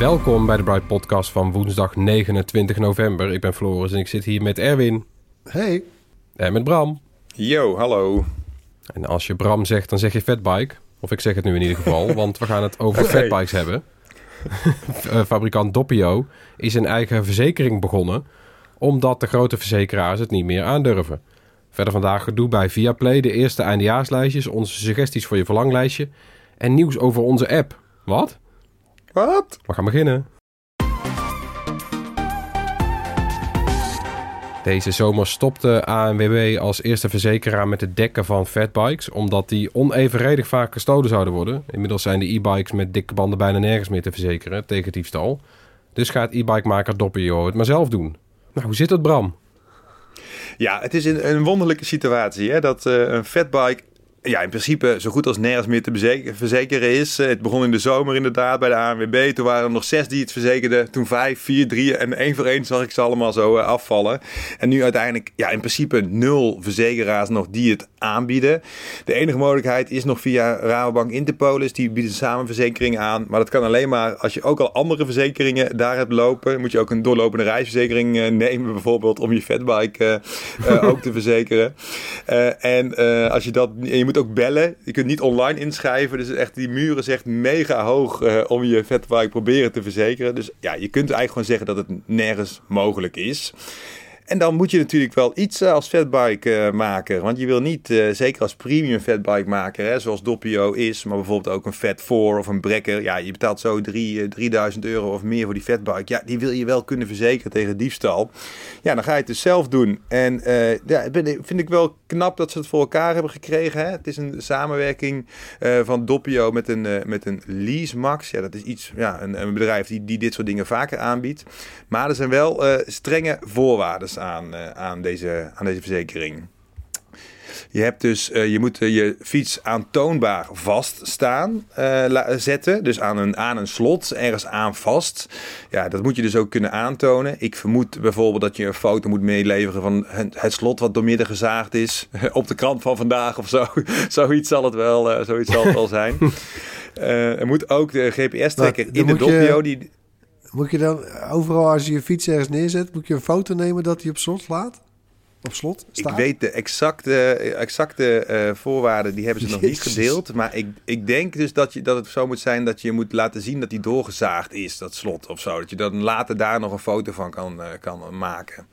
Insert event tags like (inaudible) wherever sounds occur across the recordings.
Welkom bij de Bright Podcast van woensdag 29 november. Ik ben Floris en ik zit hier met Erwin. Hey. En met Bram. Yo, hallo. En als je Bram zegt, dan zeg je fatbike. Of ik zeg het nu in ieder geval, (laughs) want we gaan het over fatbikes hebben. (laughs) Eh, Fabrikant Doppio is een eigen verzekering begonnen... omdat de grote verzekeraars het niet meer aandurven. Verder vandaag gedoe bij Viaplay, de eerste eindejaarslijstjes... onze suggesties voor je verlanglijstje... en nieuws over onze app. Wat? Wat? We gaan beginnen. Deze zomer stopte ANWB als eerste verzekeraar met het dekken van fatbikes, omdat die onevenredig vaak gestolen zouden worden. Inmiddels zijn de e-bikes met dikke banden bijna nergens meer te verzekeren tegen diefstal. Dus gaat e-bikemaker Doppio het maar zelf doen. Nou, hoe zit het Bram? Ja, het is een, een wonderlijke situatie hè, dat eh, een fatbike ja, in principe zo goed als nergens meer te verzekeren is. Eh, Het begon in de zomer inderdaad bij de ANWB. Toen waren er nog zes die het verzekerden. Toen vijf, vier, drie en één voor één zag ik ze allemaal zo eh, afvallen. En nu uiteindelijk ja, in principe nul verzekeraars nog die het aanbieden. De enige mogelijkheid is nog via Rabobank Interpolis. Die bieden samen verzekeringen aan. Maar dat kan alleen maar als je ook al andere verzekeringen daar hebt lopen. Moet je ook een doorlopende reisverzekering eh, nemen bijvoorbeeld om je fatbike ook te (laughs) verzekeren. En als je dat, en je moet ook bellen. Je kunt niet online inschrijven. Dus echt die muren zegt mega hoog eh, om je fatbike proberen te verzekeren. Dus ja, je kunt eigenlijk gewoon zeggen dat het nergens mogelijk is. En dan moet je natuurlijk wel iets eh, als fatbike eh, maker. Want je wil niet, zeker als premium fatbike maker, hè, zoals Doppio is, maar bijvoorbeeld ook een Fat 4 of een Brekker. Ja, je betaalt zo drie, eh, 3000 euro of meer voor die fatbike. Ja, die wil je wel kunnen verzekeren tegen diefstal. Ja, dan ga je het dus zelf doen. En eh, ja, vind ik wel knap dat ze het voor elkaar hebben gekregen. Hè? Het is een samenwerking eh, van Doppio met een, eh, met een LeaseMax. Ja, dat is iets, ja, een, een bedrijf die, die dit soort dingen vaker aanbiedt. Maar er zijn wel eh, strenge voorwaarden aan, aan, deze, aan deze verzekering. Je hebt dus, eh, je moet eh, je fiets aantoonbaar vast staan eh, la- zetten. Dus aan een, aan een slot, ergens aan vast. Ja, dat moet je dus ook kunnen aantonen. Ik vermoed bijvoorbeeld dat je een foto moet meeleveren van het, slot wat doormidden gezaagd is. (laughs) Op de krant van vandaag of zo. (laughs) zoiets zal het wel, zoiets zal het wel zijn. (laughs) Er moet ook de GPS-trekker in de je- Doppio. Die, Moet je dan overal als je je fiets ergens neerzet, moet je een foto nemen dat hij op slot slaat? Op slot staat? Ik weet de exacte, exacte eh, voorwaarden, die hebben ze nog niet gedeeld. Maar ik, ik denk dus dat, je, dat het zo moet zijn dat je moet laten zien dat die doorgezaagd is, dat slot of zo. Dat je dan later daar nog een foto van kan, eh, kan maken.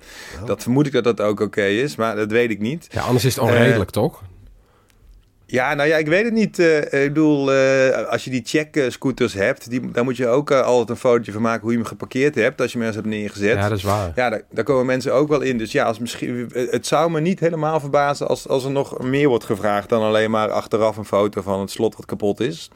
Dat vermoed ik dat dat ook oké is, maar dat weet ik niet. Ja, anders is het onredelijk, toch? Ja, nou ja, ik weet het niet. Eh, ik bedoel, eh, als je die check-scooters hebt, die, daar moet je ook eh, altijd een fotootje van maken hoe je hem geparkeerd hebt, als je ergens hebt neergezet. Ja, dat is waar. Ja, daar, daar komen mensen ook wel in. Dus ja, als misschien, het zou me niet helemaal verbazen als, als er nog meer wordt gevraagd dan alleen maar achteraf een foto van het slot wat kapot is.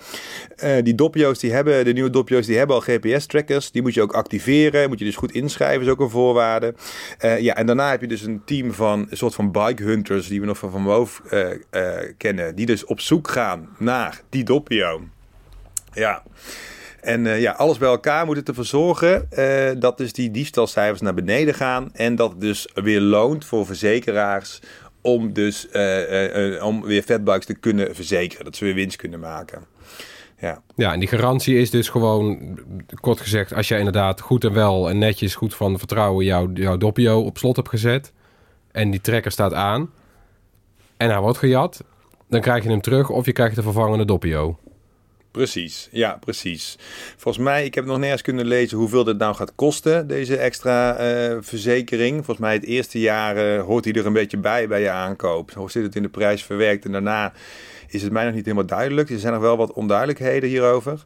Eh, die Doppio's die hebben, de nieuwe Doppio's die hebben al GPS-trackers. Die moet je ook activeren. Moet je dus goed inschrijven, is ook een voorwaarde. Eh, ja, en daarna heb je dus een team van een soort van bike hunters die we nog van Van Moof eh, eh, kennen. Die dus op zoek gaan naar die Doppio. Ja. En eh, ja, alles bij elkaar moet het ervoor zorgen eh, dat dus die diefstalcijfers naar beneden gaan. En dat het dus weer loont voor verzekeraars om dus eh, om weer fatbikes te kunnen verzekeren. Dat ze weer winst kunnen maken. Ja, Ja, en die garantie is dus gewoon, kort gezegd, als jij inderdaad goed en wel en netjes goed van vertrouwen jouw, jouw doppio op slot hebt gezet en die trekker staat aan en hij wordt gejat, dan krijg je hem terug of je krijgt de vervangende doppio. Precies, ja, precies. Volgens mij, ik heb nog nergens kunnen lezen hoeveel dit nou gaat kosten, deze extra eh, verzekering. Volgens mij het eerste jaar eh, hoort hij er een beetje bij bij je aankoop. Hoe zit het in de prijs verwerkt en daarna is het mij nog niet helemaal duidelijk. Er zijn nog wel wat onduidelijkheden hierover.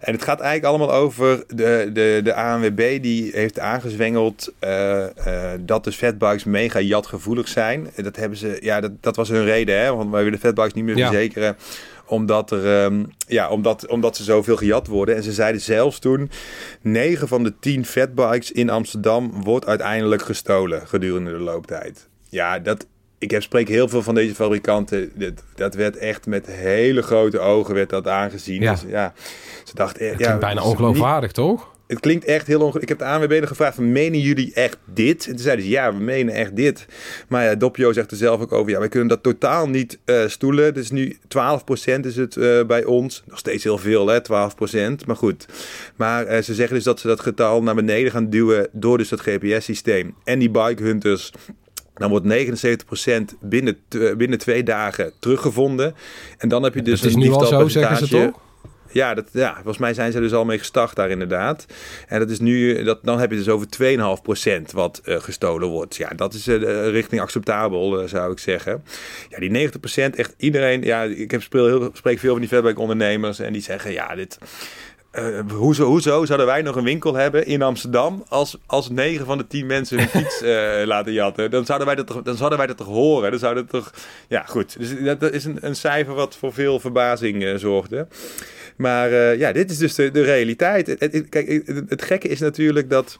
En het gaat eigenlijk allemaal over de, de, de ANWB die heeft aangezwengeld uh, uh, dat de fatbikes mega jatgevoelig zijn. Dat, hebben ze, ja, dat, dat was hun reden, hè? want wij willen fatbikes niet meer ja. verzekeren omdat, er, um, ja, omdat, omdat ze zoveel gejat worden. En ze zeiden zelfs toen: 9 van de 10 fatbikes in Amsterdam wordt uiteindelijk gestolen gedurende de looptijd. Ja, dat, ik heb spreek heel veel van deze fabrikanten. Dat, dat werd echt met hele grote ogen werd dat aangezien. Ja. Dus, ja ze dachten, Het ja, ja, bijna ongeloofwaardig, toch? Het klinkt echt heel ongelooflijk. Ik heb de ANWB gevraagd van, menen jullie echt dit? En toen zeiden ze, ja, we menen echt dit. Maar ja, Doppio zegt er zelf ook over, ja, wij kunnen dat totaal niet uh, stoelen. Dus nu 12% is het uh, bij ons. Nog steeds heel veel, hè, 12%. Maar goed. Maar uh, ze zeggen dus dat ze dat getal naar beneden gaan duwen door dus dat GPS-systeem. En die bike hunters dan wordt 79% binnen, binnen twee dagen teruggevonden. En dan heb je dus dat is nu al zo, zeggen ze toch? Ja, dat, ja, volgens mij zijn ze dus al mee gestart daar inderdaad. En dat is nu, dat, dan heb je dus over 2,5% wat uh, gestolen wordt. Ja, dat is uh, richting acceptabel, uh, zou ik zeggen. Ja, die 90% echt iedereen, ja, ik heb speel heel, spreek veel van die fatbike ondernemers en die zeggen, ja, dit... Uh, hoezo, hoezo zouden wij nog een winkel hebben in Amsterdam als, als 9 van de 10 mensen hun fiets uh, (laughs) laten jatten? Dan zouden, wij dat toch, dan zouden wij dat toch horen? Dan zouden toch... Ja, goed. Dus dat is een, een cijfer wat voor veel verbazing uh, zorgde. Maar ja, dit is dus de, de realiteit. Het, het, kijk, het, het gekke is natuurlijk dat...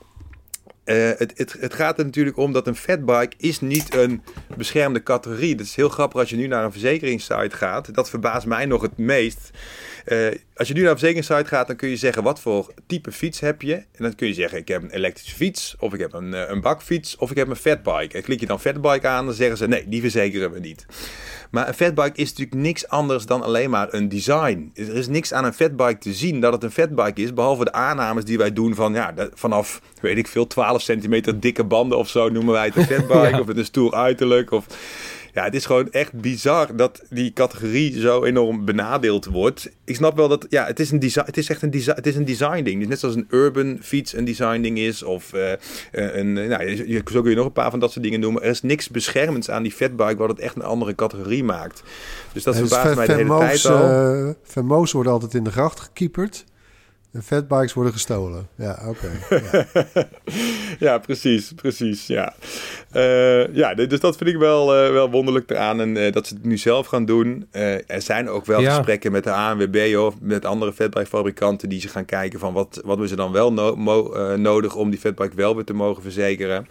Uh, het, het, het, gaat er natuurlijk om dat een fatbike is niet een beschermde categorie. Dat is heel grappig als je nu naar een verzekeringssite gaat. Dat verbaast mij nog het meest. Uh, als je nu naar een verzekeringssite gaat, dan kun je zeggen wat voor type fiets heb je. En dan kun je zeggen, ik heb een elektrische fiets, of ik heb een, uh, een bakfiets, of ik heb een fatbike. En klik je dan fatbike aan, dan zeggen ze, nee, die verzekeren we niet. Maar een fatbike is natuurlijk niks anders dan alleen maar een design. Er is niks aan een fatbike te zien dat het een fatbike is, behalve de aannames die wij doen van, ja, vanaf, weet ik veel, 12 centimeter dikke banden of zo noemen wij het een (laughs) fatbike, ja. of het een stoer uiterlijk, of... Ja, het is gewoon echt bizar dat die categorie zo enorm benadeeld wordt. Ik snap wel dat, ja, het is, een design, het is echt een, design, het is een design ding. Dus net zoals een urban fiets een design ding is. Of uh, een, nou, zo kun je nog een paar van dat soort dingen noemen. Er is niks beschermends aan die fatbike wat het echt een andere categorie maakt. Dus dat verbaast mij de hele tijd al. Uh, Vermoos worden altijd in de gracht gekieperd. En fatbikes worden gestolen. Ja, oké. Okay. (laughs) Ja. ja. precies, precies. Ja. Uh, ja, dus dat vind ik wel, uh, wel wonderlijk eraan. En uh, dat ze het nu zelf gaan doen. er zijn ook wel ja. gesprekken met de ANWB of met andere fatbike-fabrikanten die ze gaan kijken van wat, wat is er dan wel no nodig om die fatbike wel weer te mogen verzekeren.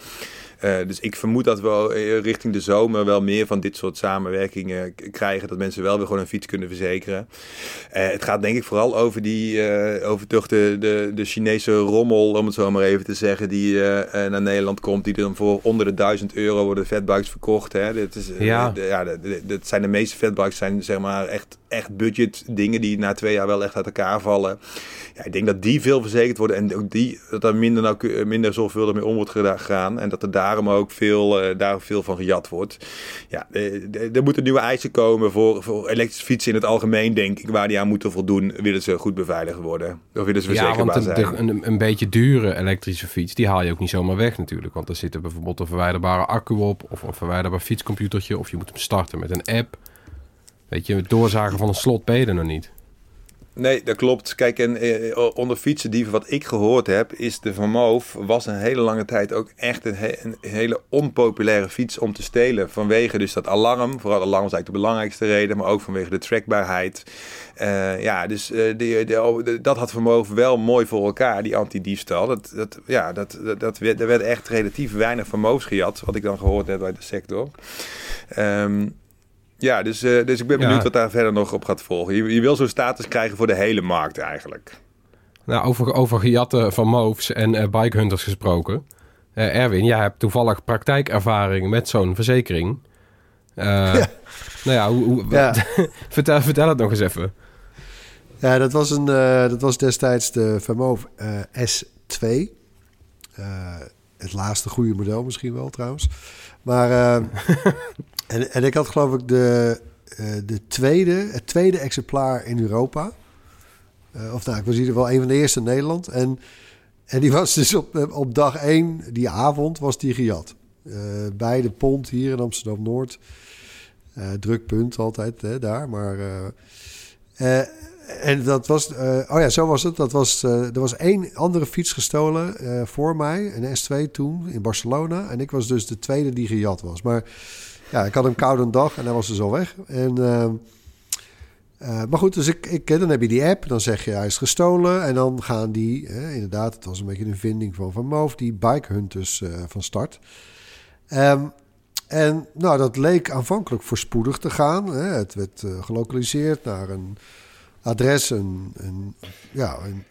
Uh, dus ik vermoed dat we richting de zomer wel meer van dit soort samenwerkingen krijgen. Dat mensen wel weer gewoon een fiets kunnen verzekeren. Uh, het gaat denk ik vooral over die, uh, over toch de, de, de Chinese rommel, om het zo maar even te zeggen, die naar Nederland komt. Die dan voor onder de 1000 euro worden fatbikes verkocht. Hè. Dit is, ja. De, ja, dat zijn de meeste fatbikes zijn zeg maar echt, echt budget dingen die na twee jaar wel echt uit elkaar vallen. Ja, ik denk dat die veel verzekerd worden en ook die, dat er minder, nou, minder zorgvuldig mee om wordt gegaan. En dat er daarom ook veel, uh, daar veel van gejat wordt. Ja, er moeten nieuwe eisen komen voor, voor elektrische fietsen in het algemeen, denk ik, waar die aan moeten voldoen. Willen ze goed beveiligd worden? Of willen ze verzekerbaar ja, want zijn? De, een, een beetje dure elektrische fiets, die haal je ook niet zomaar weg natuurlijk. Want er zit er bijvoorbeeld een verwijderbare accu op, of een verwijderbaar fietscomputertje, of je moet hem starten met een app. Weet je, het doorzagen van een slot ben je er nog niet. Nee, dat klopt. Kijk, en eh, onder fietsendieven wat ik gehoord heb, is de Van Moof was een hele lange tijd ook echt een, he een, hele onpopulaire fiets om te stelen. Vanwege dus dat alarm. Vooral alarm was eigenlijk de belangrijkste reden, maar ook vanwege de trackbaarheid. Uh, ja, dus die, dat had Van Moof wel mooi voor elkaar, die anti-diefstal. Dat, dat, ja, dat, dat, werd, er werd echt relatief weinig Van Moofs gejat, wat ik dan gehoord heb uit de sector. Um, ja, dus, uh, dus ik ben benieuwd ja. wat daar verder nog op gaat volgen. Je, je wil zo'n status krijgen voor de hele markt eigenlijk. Nou, over, over gejatten van moves en uh, bikehunters gesproken. Uh, Erwin, jij hebt toevallig praktijkervaring met zo'n verzekering. (laughs) ja. Nou ja, hoe, hoe, ja. (laughs) vertel, vertel het nog eens even. Ja, dat was, een, dat was destijds de Vermove S2. het laatste goede model misschien wel trouwens. Maar... (laughs) En, en ik had geloof ik de, uh, de tweede, het tweede exemplaar in Europa. Eh, of nou, ik was in ieder geval een van de eerste in Nederland. En, en die was dus op, eh, op dag één, die avond, was die gejat. Eh, bij de pont hier in Amsterdam-Noord. Eh druk punt altijd hè, daar, maar... eh, eh, en dat was, eh, oh ja, zo was het. Dat was, eh, er was één andere fiets gestolen eh, voor mij, een S2 toen in Barcelona. En ik was dus de tweede die gejat was. Maar ja, ik had een koude dag en hij was dus al weg. En, eh, eh, maar goed, dus ik, ik, dan heb je die app, dan zeg je hij is gestolen. En dan gaan die, eh, inderdaad, het was een beetje een vinding van Van Moof, die bike hunters eh, van start. Ehm, en nou, dat leek aanvankelijk voorspoedig te gaan. Hè. Het werd eh, gelokaliseerd naar een adres, een, een, ja, een,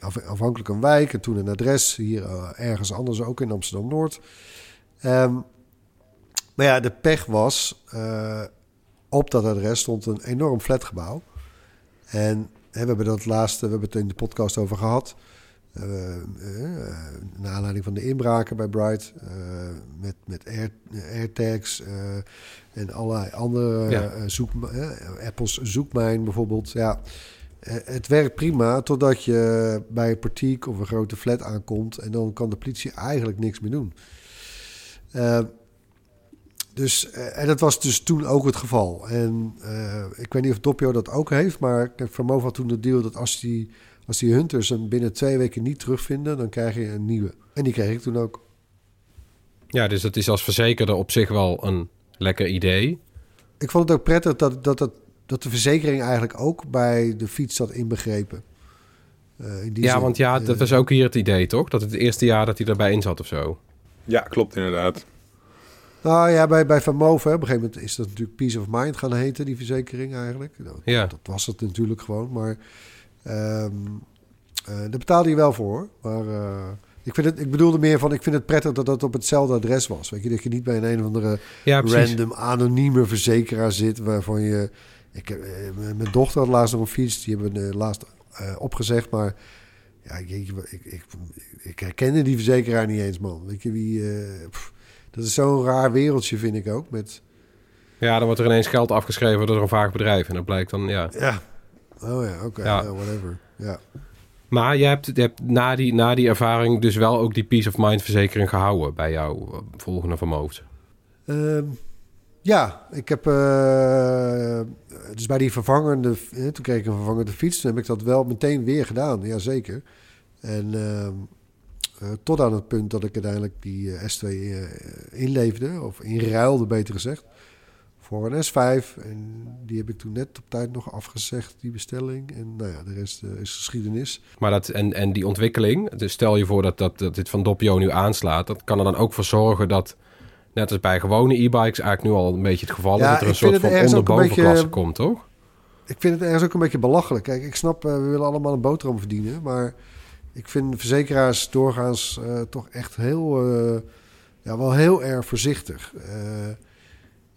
een wijk. En toen een adres hier eh, ergens anders, ook in Amsterdam-Noord. Ehm, maar ja, de pech was, eh, op dat adres stond een enorm flatgebouw. En hè, we hebben dat laatste, we hebben het in de podcast over gehad. Eh, eh, naar aanleiding van de inbraken bij Bright. met met Air, AirTags en allerlei andere Ja. zoek, Apple's zoekmijn bijvoorbeeld. Ja, het werkt prima totdat je bij een portiek of een grote flat aankomt. En dan kan de politie eigenlijk niks meer doen. Dus, eh, en dat was dus toen ook het geval. En eh, ik weet niet of Doppio dat ook heeft, maar Vermo had toen de deal dat als die, als die hunters hem binnen twee weken niet terugvinden, dan krijg je een nieuwe. En die kreeg ik toen ook. Ja, dus dat is als verzekerde op zich wel een lekker idee. Ik vond het ook prettig dat, dat, dat, dat de verzekering eigenlijk ook bij de fiets zat inbegrepen. Eh, in die Ja, zin, want ja, dat was ook hier het idee, toch? Dat het het eerste jaar dat hij erbij in zat of zo. Ja, klopt inderdaad. Nou ja, bij, bij Van hè, op een gegeven moment is dat natuurlijk Peace of Mind gaan heten, die verzekering eigenlijk. Nou, Ja. Dat was het natuurlijk gewoon, maar eh, daar betaalde je wel voor. Maar eh, ik, vind het, ik bedoelde meer van, ik vind het prettig dat dat op hetzelfde adres was. Weet je, dat je niet bij een, een of andere Ja, random anonieme verzekeraar zit, waarvan je... Ik, heb, eh, mijn- dochter had laatst nog een fiets, die hebben we laatst opgezegd, maar... Ja, ik, ik, ik, herkende die verzekeraar niet eens, man. Weet je wie... pff, dat is zo'n raar wereldje, vind ik ook. Met, Ja, dan wordt er ineens geld afgeschreven door een vaag bedrijf. En dat blijkt dan, ja. ja. Oh ja, oké. Ja. whatever. Ja. Maar je hebt, je hebt na, die, na die ervaring dus wel ook die peace of mind verzekering gehouden bij jouw eh, volgende vermogen. Ehm, ja, ik heb... eh, dus bij die vervangende... eh, toen kreeg ik een vervangende fiets. Toen heb ik dat wel meteen weer gedaan. Jazeker. En ehm, eh, tot aan het punt dat ik uiteindelijk die eh, S2 eh, inleefde. Of inruilde, beter gezegd. Voor een S5. En die heb ik toen net op tijd nog afgezegd, die bestelling. En nou ja, de rest eh, is geschiedenis. Maar dat, en, en die ontwikkeling, dus stel je voor dat, dat, dat dit van Doppio nu aanslaat, dat kan er dan ook voor zorgen dat, net als bij gewone e-bikes, eigenlijk nu al een beetje het geval is, Ja, dat er een soort van onderbovenklasse beetje- komt, toch? Ik vind het ergens ook een beetje belachelijk. Kijk, ik snap, eh, we willen allemaal een boterham verdienen. Maar ik vind verzekeraars doorgaans eh, toch echt heel, eh, ja, wel heel erg voorzichtig. Eh,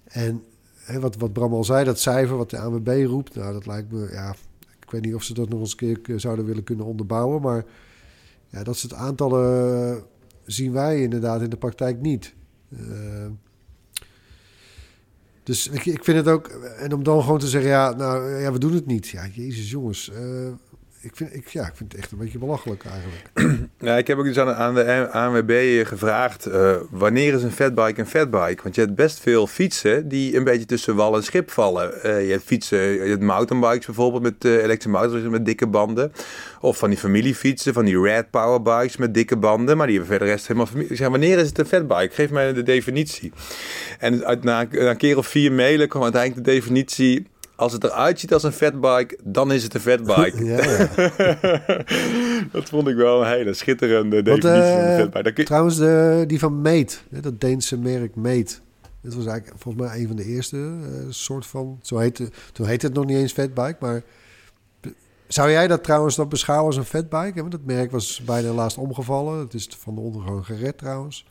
en hè, wat, wat Bram al zei, dat cijfer wat de ANWB roept, nou, dat lijkt me, ja, ik weet niet of ze dat nog eens een keer zouden willen kunnen onderbouwen. Maar ja, dat soort aantallen zien wij inderdaad in de praktijk niet. Dus ik, ik vind het ook... En om dan gewoon te zeggen, ja, nou, ja, we doen het niet. Ja, jezus jongens. Ik, vind, ik, ja, ik vind het echt een beetje belachelijk eigenlijk. (clears throat) Ja, ik heb ook dus aan, aan de ANWB gevraagd, eh, wanneer is een fatbike een fatbike? Want je hebt best veel fietsen die een beetje tussen wal en schip vallen. Eh, je hebt fietsen, je hebt mountainbikes bijvoorbeeld met eh elektrische mountainbikes met dikke banden. Of van die familiefietsen, van die red powerbikes met dikke banden. Maar die hebben verder rest helemaal. Ik zeg, wanneer is het een fatbike? Geef mij de definitie. En na een keer of vier mailen kwam uiteindelijk de definitie... Als het eruit ziet als een fatbike, dan is het een fatbike. (laughs) ja, ja. (laughs) dat vond ik wel een hele schitterende Want, definitie van eh, een fatbike. Je- Trouwens, de, die van Meet, dat Deense merk Meet. Dat was eigenlijk volgens mij een van de eerste eh, soort van... Zo heette, toen heette het nog niet eens fatbike, maar... Zou jij dat trouwens dan beschouwen als een fatbike? Want dat merk was bijna laatst omgevallen. Het is van de ondergrond gered trouwens.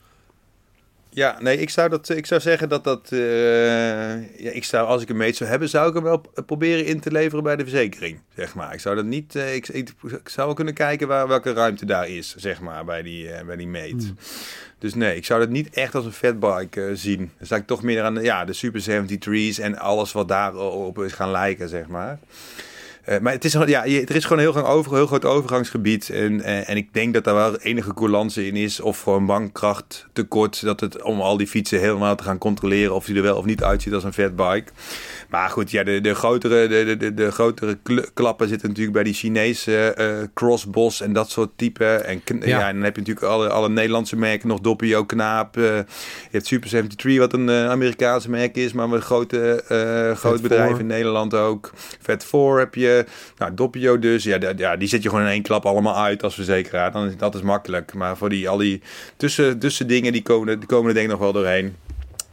Ja, nee, ik zou, dat, ik zou zeggen dat dat... eh, ja, ik zou, als ik een meet zou hebben, zou ik hem wel p- proberen in te leveren bij de verzekering, zeg maar. Ik zou dat niet... eh, ik, ik, ik zou wel kunnen kijken waar, welke ruimte daar is, zeg maar, bij die, eh, bij die meet. Hmm. Dus nee, ik zou dat niet echt als een fatbike eh, zien. Dan zou ik toch meer aan de, ja, de Super 73's en alles wat daarop is gaan lijken, zeg maar. Eh, maar het is, ja, er is gewoon een heel, over, heel groot overgangsgebied. En, eh, en ik denk dat daar wel enige coulance in is. Of gewoon bankkracht tekort. Dat het om al die fietsen helemaal te gaan controleren. Of die er wel of niet uitziet als een fatbike. Maar goed, ja, de, de grotere, de, de, de, de grotere kl- klappen zitten natuurlijk bij die Chinese eh crossbos en dat soort typen. En, ja. Ja. en dan heb je natuurlijk alle, alle Nederlandse merken nog. Doppio, Knaap. eh, je hebt Super 73, wat een eh, Amerikaanse merk is. Maar met grote, groot bedrijf Four. in Nederland ook. Vet 4 heb je. Nou, Doppio dus. Ja, ja, die zet je gewoon in één klap allemaal uit als verzekeraar. Dan is, dat is makkelijk. Maar voor die, al die tussen, tussen dingen, die komen, die komen er denk ik nog wel doorheen.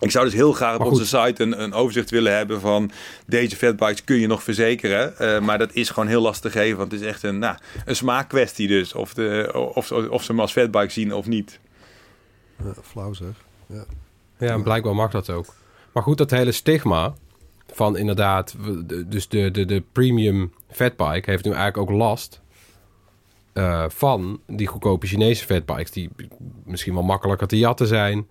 Ik zou dus heel graag op onze site een, een overzicht willen hebben van deze fatbikes kun je nog verzekeren. Eh, maar dat is gewoon heel lastig te geven, want het is echt een, nou, een smaakkwestie dus. Of, de, of, of ze hem als fatbike zien of niet. Ja, flauw zeg. Ja. Ja, en blijkbaar mag dat ook. Maar goed, dat hele stigma van inderdaad... Dus de, de, de premium fatbike heeft nu eigenlijk ook last... eh, van die goedkope Chinese fatbikes... die misschien wel makkelijker te jatten zijn,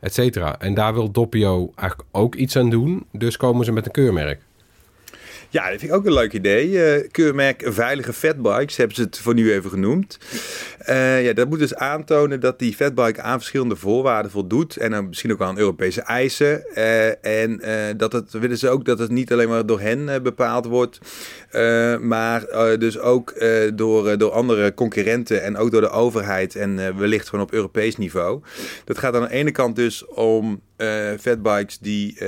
et cetera. En daar wil Doppio eigenlijk ook iets aan doen. Dus komen ze met een keurmerk. Ja, dat vind ik ook een leuk idee. Eh, keurmerk Veilige Fatbikes hebben ze het voor nu even genoemd. Eh, ja, dat moet dus aantonen dat die fatbike aan verschillende voorwaarden voldoet. En dan misschien ook aan Europese eisen. Eh, en dat het, willen ze ook dat het niet alleen maar door hen bepaald wordt. maar dus ook door, door andere concurrenten en ook door de overheid. En wellicht gewoon op Europees niveau. Dat gaat aan de ene kant dus om fatbikes die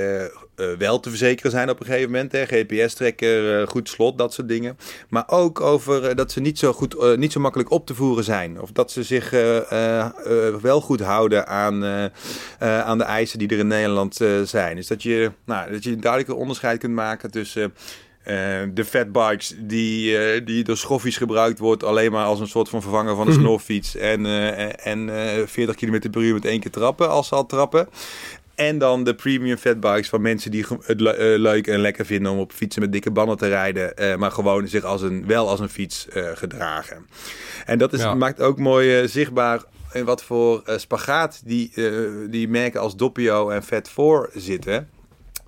eh, wel te verzekeren zijn op een gegeven moment. hè. GPS-trekker, eh, goed slot, dat soort dingen. Maar ook over eh, dat ze niet zo, goed, niet zo makkelijk op te voeren zijn. Of dat ze zich wel goed houden aan, aan de eisen die er in Nederland zijn. Dus dat je, nou, dat je een duidelijke onderscheid kunt maken tussen... eh, de fatbikes die, die door schoffies gebruikt wordt alleen maar als een soort van vervanger van een snorfiets en, eh, en eh 40 km per uur met één keer trappen als ze al trappen. En dan de premium fatbikes van mensen die het le- eh, leuk en lekker vinden om op fietsen met dikke banden te rijden, eh, maar gewoon zich als een, wel als een fiets eh, gedragen. En dat is, Ja. maakt ook mooi zichtbaar in wat voor spagaat die, die merken als Doppio en Fat 4 zitten.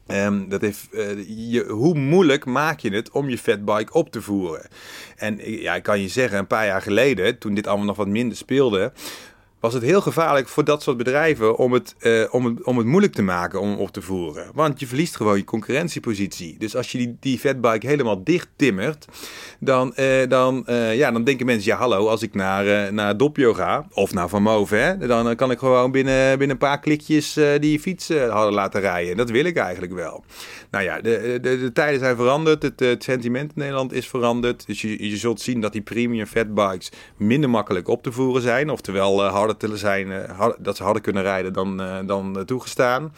Ehm, dat heeft, je, hoe moeilijk maak je het om je fatbike op te voeren? En ja, ik kan je zeggen, een paar jaar geleden, toen dit allemaal nog wat minder speelde, was het heel gevaarlijk voor dat soort bedrijven om het, eh, om het, om het moeilijk te maken om op te voeren. Want je verliest gewoon je concurrentiepositie. Dus als je die, die fatbike helemaal dicht timmert, dan, eh, dan, eh, ja, dan denken mensen, ja hallo, als ik naar, naar Doppio ga, of naar Van Move, dan kan ik gewoon binnen, binnen een paar klikjes die fiets hadden laten rijden. Dat wil ik eigenlijk wel. Nou ja, de, de, de tijden zijn veranderd, het, het sentiment in Nederland is veranderd. Dus je, je zult zien dat die premium fatbikes minder makkelijk op te voeren zijn. Oftewel eh, te zijn, eh, dat ze harder kunnen rijden dan, eh, dan eh, toegestaan.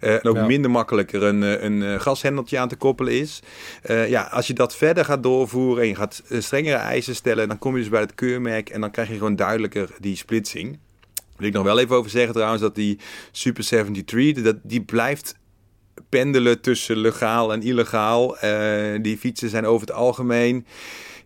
En ook Ja. minder makkelijker een, een gashendeltje aan te koppelen is. Ja, als je dat verder gaat doorvoeren en je gaat strengere eisen stellen, dan kom je dus bij het keurmerk en dan krijg je gewoon duidelijker die splitsing. Wil ik nog wel even over zeggen trouwens dat die Super 73, dat, die blijft pendelen tussen legaal en illegaal. Die fietsen zijn over het algemeen.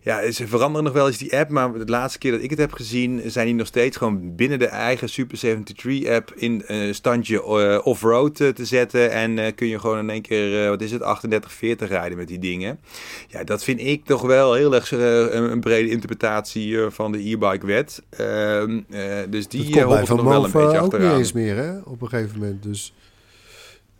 Ja, ze veranderen nog wel eens die app, maar de laatste keer dat ik het heb gezien, zijn die nog steeds gewoon binnen de eigen Super 73 app in een standje eh, off-road eh, te zetten. En eh, kun je gewoon in één keer, eh, wat is het, 38, 40 rijden met die dingen. Ja, dat vind ik toch wel heel erg eh, een, een brede interpretatie eh, van de e-bike wet. Ehm, eh, dus die eh, Van nog wel een beetje ook niet achteraan. eens meer, hè? Op een gegeven moment. Dus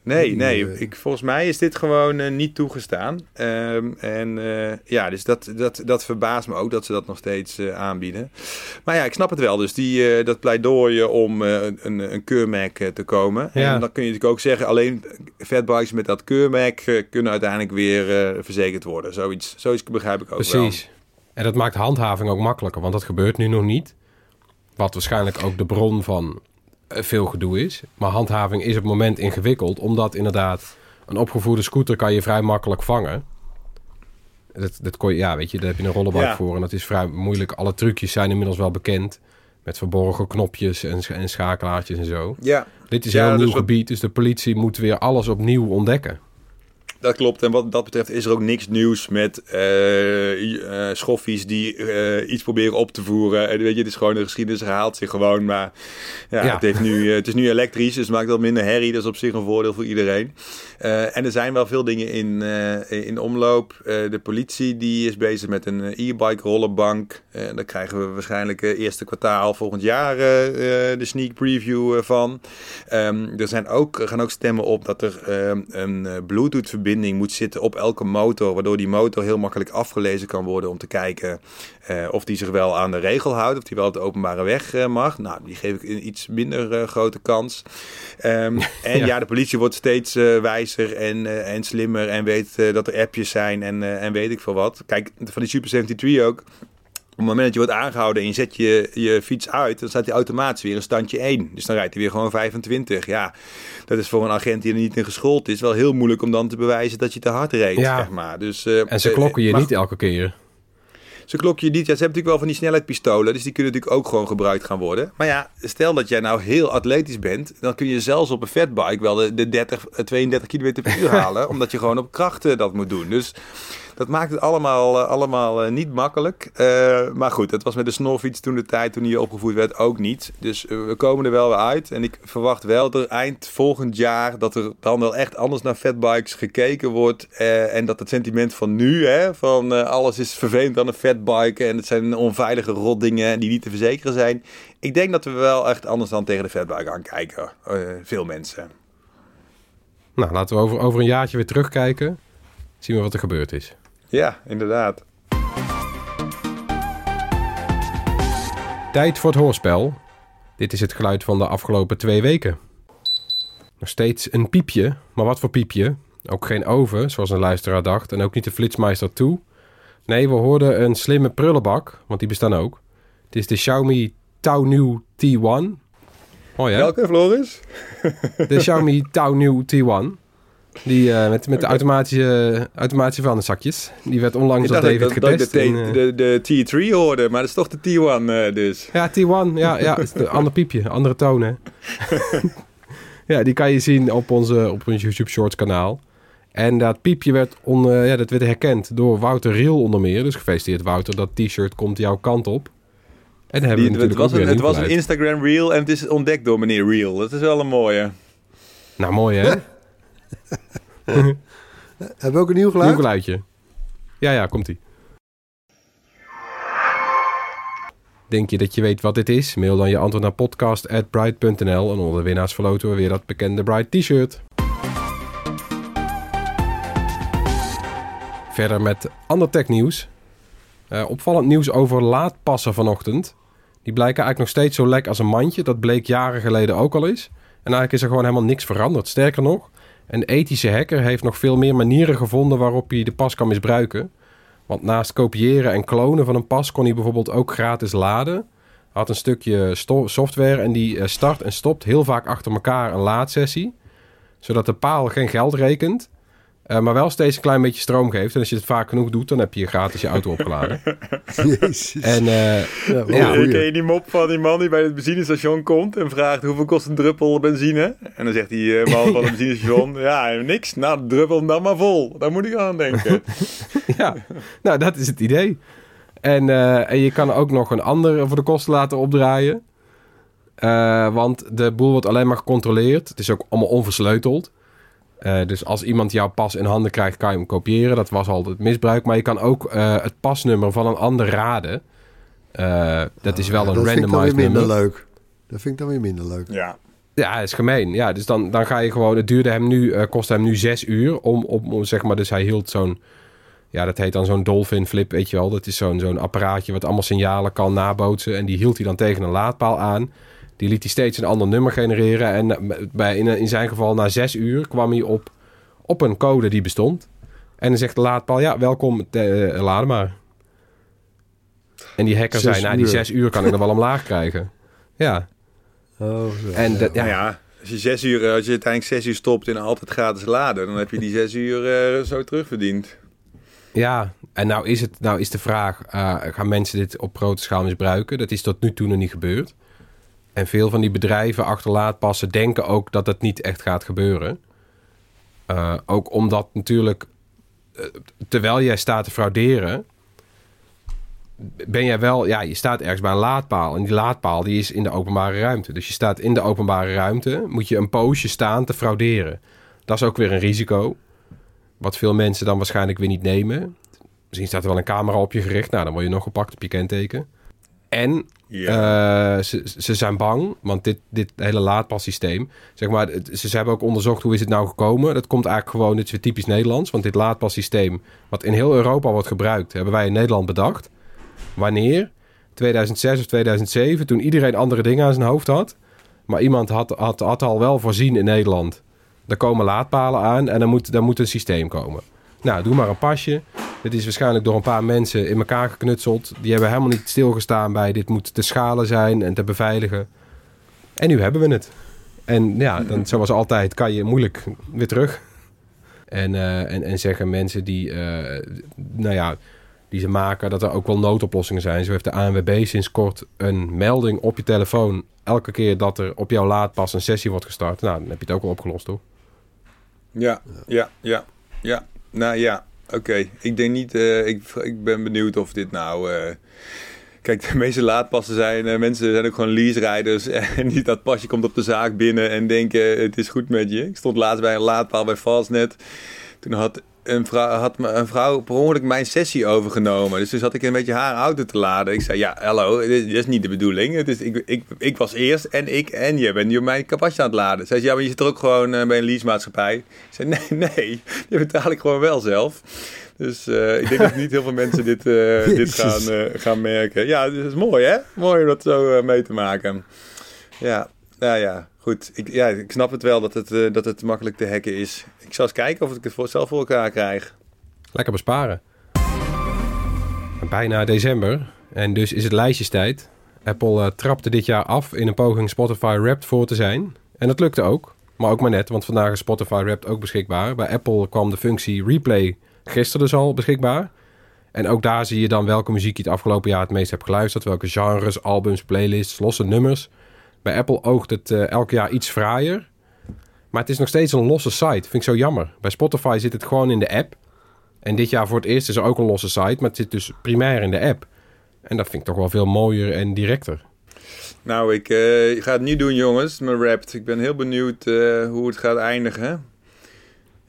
Nee, nee. Ik, volgens mij is dit gewoon eh, niet toegestaan. Ehm, en eh, ja, dus dat, dat, dat verbaast me ook dat ze dat nog steeds eh, aanbieden. Maar ja, ik snap het wel. Dus die, dat pleidooi om een, een keurmerk te komen. Ja. En dan kun je natuurlijk ook zeggen, alleen fatbikes met dat keurmerk kunnen uiteindelijk weer verzekerd worden. Zoiets, zoiets begrijp ik ook wel. Precies. En dat maakt handhaving ook makkelijker, want dat gebeurt nu nog niet. Wat waarschijnlijk ook de bron van veel gedoe is. Maar handhaving is op het moment ingewikkeld, omdat inderdaad een opgevoerde scooter kan je vrij makkelijk vangen. Dat, dat kon je, ja, weet je, daar heb je een rollenbak Ja. voor en dat is vrij moeilijk. Alle trucjes zijn inmiddels wel bekend. Met verborgen knopjes en, en schakelaartjes en zo. Ja, Dit is Ja, een heel dus nieuw wat- gebied, dus de politie moet weer alles opnieuw ontdekken. Dat klopt. En wat dat betreft is er ook niks nieuws met uh, schoffies die uh, iets proberen op te voeren. En weet je, het is gewoon de geschiedenis herhaalt zich gewoon. Maar ja, ja. Het, heeft nu, het is nu elektrisch, dus het maakt wel minder herrie. Dat is op zich een voordeel voor iedereen. En er zijn wel veel dingen in, in omloop. de politie die is bezig met een e-bike rollenbank. daar krijgen we waarschijnlijk eerste kwartaal volgend jaar de sneak preview van. Um, er zijn ook, gaan ook stemmen op dat er ehm, een Bluetooth verbinding moet zitten op elke motor, waardoor die motor heel makkelijk afgelezen kan worden om te kijken of die zich wel aan de regel houdt, of die wel op de openbare weg mag. Nou, die geef ik een iets minder grote kans. Um, (laughs) en ja. ja. de politie wordt steeds wijzer en, en slimmer en weet dat er appjes zijn en, en weet ik veel wat. Kijk, van die Super 73 ook op het moment dat je wordt aangehouden en je zet je, je fiets uit, dan staat hij automatisch weer een standje 1. Dus dan rijdt hij weer gewoon 25. Ja, dat is voor een agent die er niet in geschoold is wel heel moeilijk om dan te bewijzen dat je te hard reed. Ja. Zeg maar. dus, uh, en ze klokken je uh, niet elke keer. Ze klokken je niet. Ja, ze hebben natuurlijk wel van die snelheidspistolen, dus die kunnen natuurlijk ook gewoon gebruikt gaan worden. Maar ja, stel dat jij nou heel atletisch bent, dan kun je zelfs op een fatbike wel de, de 30, 32 km per uur (laughs) halen, omdat je gewoon op krachten dat moet doen. Dus dat maakt het allemaal, uh, allemaal uh, niet makkelijk. Uh, maar goed, het was met de snorfiets toen de tijd, toen hij opgevoerd werd, ook niet. Dus we komen er wel weer uit. En ik verwacht wel dat eind volgend jaar, dat er dan wel echt anders naar fatbikes gekeken wordt. en dat het sentiment van nu, hè, van alles is vervelend aan een fatbike en het zijn onveilige rotdingen die niet te verzekeren zijn. Ik denk dat we wel echt anders dan tegen de fatbike aankijken. veel mensen. Nou, laten we over, over een jaartje weer terugkijken. Zien we wat er gebeurd is. Ja, inderdaad. Tijd voor het hoorspel. Dit is het geluid van de afgelopen twee weken. Nog steeds een piepje, maar wat voor piepje? Ook geen oven, zoals een luisteraar dacht, en ook niet de Flitsmeister 2. Nee, we hoorden een slimme prullenbak, want die bestaan ook. Het is de Xiaomi Tau T1. Oh ja. Welke, Floris? De Xiaomi Tau T1. Die uh, met, met de automatische, automatische vuilniszakjes. Die werd onlangs door David dat, getest. Dat ik de, de, de, T3 hoorde, maar dat is toch de T1 uh, dus. Ja, T1. Ja, ja is een ander piepje, andere tonen. (laughs) ja, die kan je zien op onze, op ons YouTube Shorts kanaal. En dat piepje werd, on, uh, ja, dat werd herkend door Wouter Riel onder meer. Dus gefeliciteerd Wouter, dat t-shirt komt jouw kant op. En hebben die, we het was, een, het was een Instagram reel en het is ontdekt door meneer Reel. Dat is wel een mooie. Nou, mooi hè? (laughs) (laughs) Hebben we ook een nieuw geluid? Nieuw geluidje. Ja, ja, komt-ie. Denk je dat je weet wat dit is? Mail dan je antwoord naar podcast.bright.nl en onder de winnaars verloten we weer dat bekende Bright t-shirt. Verder met ander technieuws. Uh, opvallend nieuws over laadpassen vanochtend. Die blijken eigenlijk nog steeds zo lek als een mandje. Dat bleek jaren geleden ook al eens. En eigenlijk is er gewoon helemaal niks veranderd. Sterker nog, een ethische hacker heeft nog veel meer manieren gevonden waarop hij de pas kan misbruiken. Want naast kopiëren en klonen van een pas kon hij bijvoorbeeld ook gratis laden. Had een stukje software en die eh, start en stopt heel vaak achter elkaar een laadsessie. Zodat de paal geen geld rekent. Uh, maar wel steeds een klein beetje stroom geeft. En als je het vaak genoeg doet, dan heb je gratis je auto opgeladen. (laughs) Jezus. En, uh, ja, ja. Ken je die mop van die man die bij het benzinestation komt en vraagt hoeveel kost een druppel benzine? En dan zegt die uh, man van het benzinestation, ja, niks. Nou, druppel dan maar vol. Daar moet ik aan denken. (laughs) ja, nou dat is het idee. En, en je kan ook nog een ander voor de kosten laten opdraaien. want de boel wordt alleen maar gecontroleerd. Het is ook allemaal onversleuteld. Uh, dus als iemand jouw pas in handen krijgt, kan je hem kopiëren. Dat was altijd misbruik. Maar je kan ook uh, het pasnummer van een ander raden. Uh, dat is wel een randomized nummer. Dat vind ik dan weer minder leuk. Dat vind ik dan weer minder leuk. Ja. Ja, is gemeen. Ja, dus dan, dan ga je gewoon... Het duurde hem nu, uh, kostte hem nu zes uur om, om, om, zeg maar... Dus hij hield zo'n... Ja, dat heet dan zo'n dolphin flip, weet je wel. Dat is zo'n zo'n apparaatje wat allemaal signalen kan nabootsen. En die hield hij dan tegen een laadpaal aan. Die liet hij steeds een ander nummer genereren. En eh, bij, in, in zijn geval na zes uur kwam hij op, op een code die bestond. En dan zegt de laadpaal, ja, welkom, te, uh, laden maar. En die hacker zei, nou, die zes uur kan ik nog wel omlaag krijgen. (laughs) Ja. Oh, zo, en ja. Nou ja, als je zes uur, als je uiteindelijk zes uur stopt en altijd gratis laden, dan heb je die zes uur uh, zo terugverdiend. Ja, en nou is, het, nou is de vraag, uh, gaan mensen dit op grote schaal misbruiken? Dat is tot nu toe nog niet gebeurd. En veel van die bedrijven achter laadpassen denken ook dat het niet echt gaat gebeuren. Eh, ook omdat natuurlijk, eh, terwijl jij staat te frauderen, ben jij wel, ja, je staat ergens bij een laadpaal. En die laadpaal die is in de openbare ruimte. Dus je staat in de openbare ruimte, moet je een poosje staan te frauderen. Dat is ook weer een risico. Wat veel mensen dan waarschijnlijk weer niet nemen. Misschien staat er wel een camera op je gericht. Nou, dan word je nog gepakt op je kenteken. En Eh, ze, ze zijn bang, want dit, dit hele laadpassysteem, zeg maar, ze, ze hebben ook onderzocht hoe is het nou gekomen. Dat komt eigenlijk gewoon, dit weer typisch Nederlands, want dit laadpassysteem, wat in heel Europa wordt gebruikt, hebben wij in Nederland bedacht. Wanneer? 2006 of 2007, toen iedereen andere dingen aan zijn hoofd had. Maar iemand had, had, had al wel voorzien in Nederland. Er komen laadpalen aan en dan moet, dan moet een systeem komen. Nou, doe maar een pasje. Dit is waarschijnlijk door een paar mensen in elkaar geknutseld. Die hebben helemaal niet stilgestaan bij dit moet te schalen zijn en te beveiligen. En nu hebben we het. En ja, dan, zoals altijd kan je moeilijk weer terug. En, eh, en, en zeggen mensen die, eh, nou ja, die ze maken dat er ook wel noodoplossingen zijn. Zo heeft de ANWB sinds kort een melding op je telefoon. Elke keer dat er op jouw laadpas een sessie wordt gestart. Nou, dan heb je het ook al opgelost, toch? Ja, ja, ja, ja. Nou ja, oké. Ik denk niet, eh, ik, ik ben benieuwd of dit nou... eh, Kijk, de meeste laadpassen zijn, eh, mensen zijn ook gewoon lease-rijders. (laughs) En niet dat pasje komt op de zaak binnen en denken het is goed met je. Ik stond laatst bij een laadpaal bij Fastnet. Toen had een vrouw, had me- een vrouw per ongeluk mijn sessie overgenomen. Dus toen zat ik een beetje haar auto te laden. Ik zei, ja, hallo, dit, dit is niet de bedoeling. Het is, ik, ik, ik was eerst en ik en je bent nu mijn kapasje aan het laden. Zei, ja, maar je zit er ook gewoon eh, bij een leasemaatschappij. Ik zei, nee, (laughs) nee, die betaal ik gewoon wel zelf. Dus eh, ik denk dat niet heel veel mensen dit, eh, (laughs) dit gaan, gaan merken. Ja, dit is mooi hè? Mooi om dat zo mee te maken. Ja, nou ja, goed. Ik, ja, ik snap het wel dat het, eh, dat het makkelijk te hacken is. Ik zal eens kijken of ik het zelf voor elkaar krijg. Lekker besparen. Bijna december. En dus is het lijstjestijd. Apple eh, trapte dit jaar af in een poging Spotify Wrapped voor te zijn. En dat lukte ook. Maar ook maar net, want vandaag is Spotify Wrapped ook beschikbaar. Bij Apple kwam de functie Replay gisteren dus al beschikbaar. En ook daar zie je dan welke muziek je het afgelopen jaar het meest hebt geluisterd. Welke genres, albums, playlists, losse nummers. Bij Apple oogt het eh, elk jaar iets fraaier. Maar het is nog steeds een losse site. Vind ik zo jammer. Bij Spotify zit het gewoon in de app. En dit jaar voor het eerst is er ook een losse site, maar het zit dus primair in de app. En dat vind ik toch wel veel mooier en directer. Nou, ik eh, ga het niet doen, jongens, mijn rapt. Ik ben heel benieuwd eh, hoe het gaat eindigen.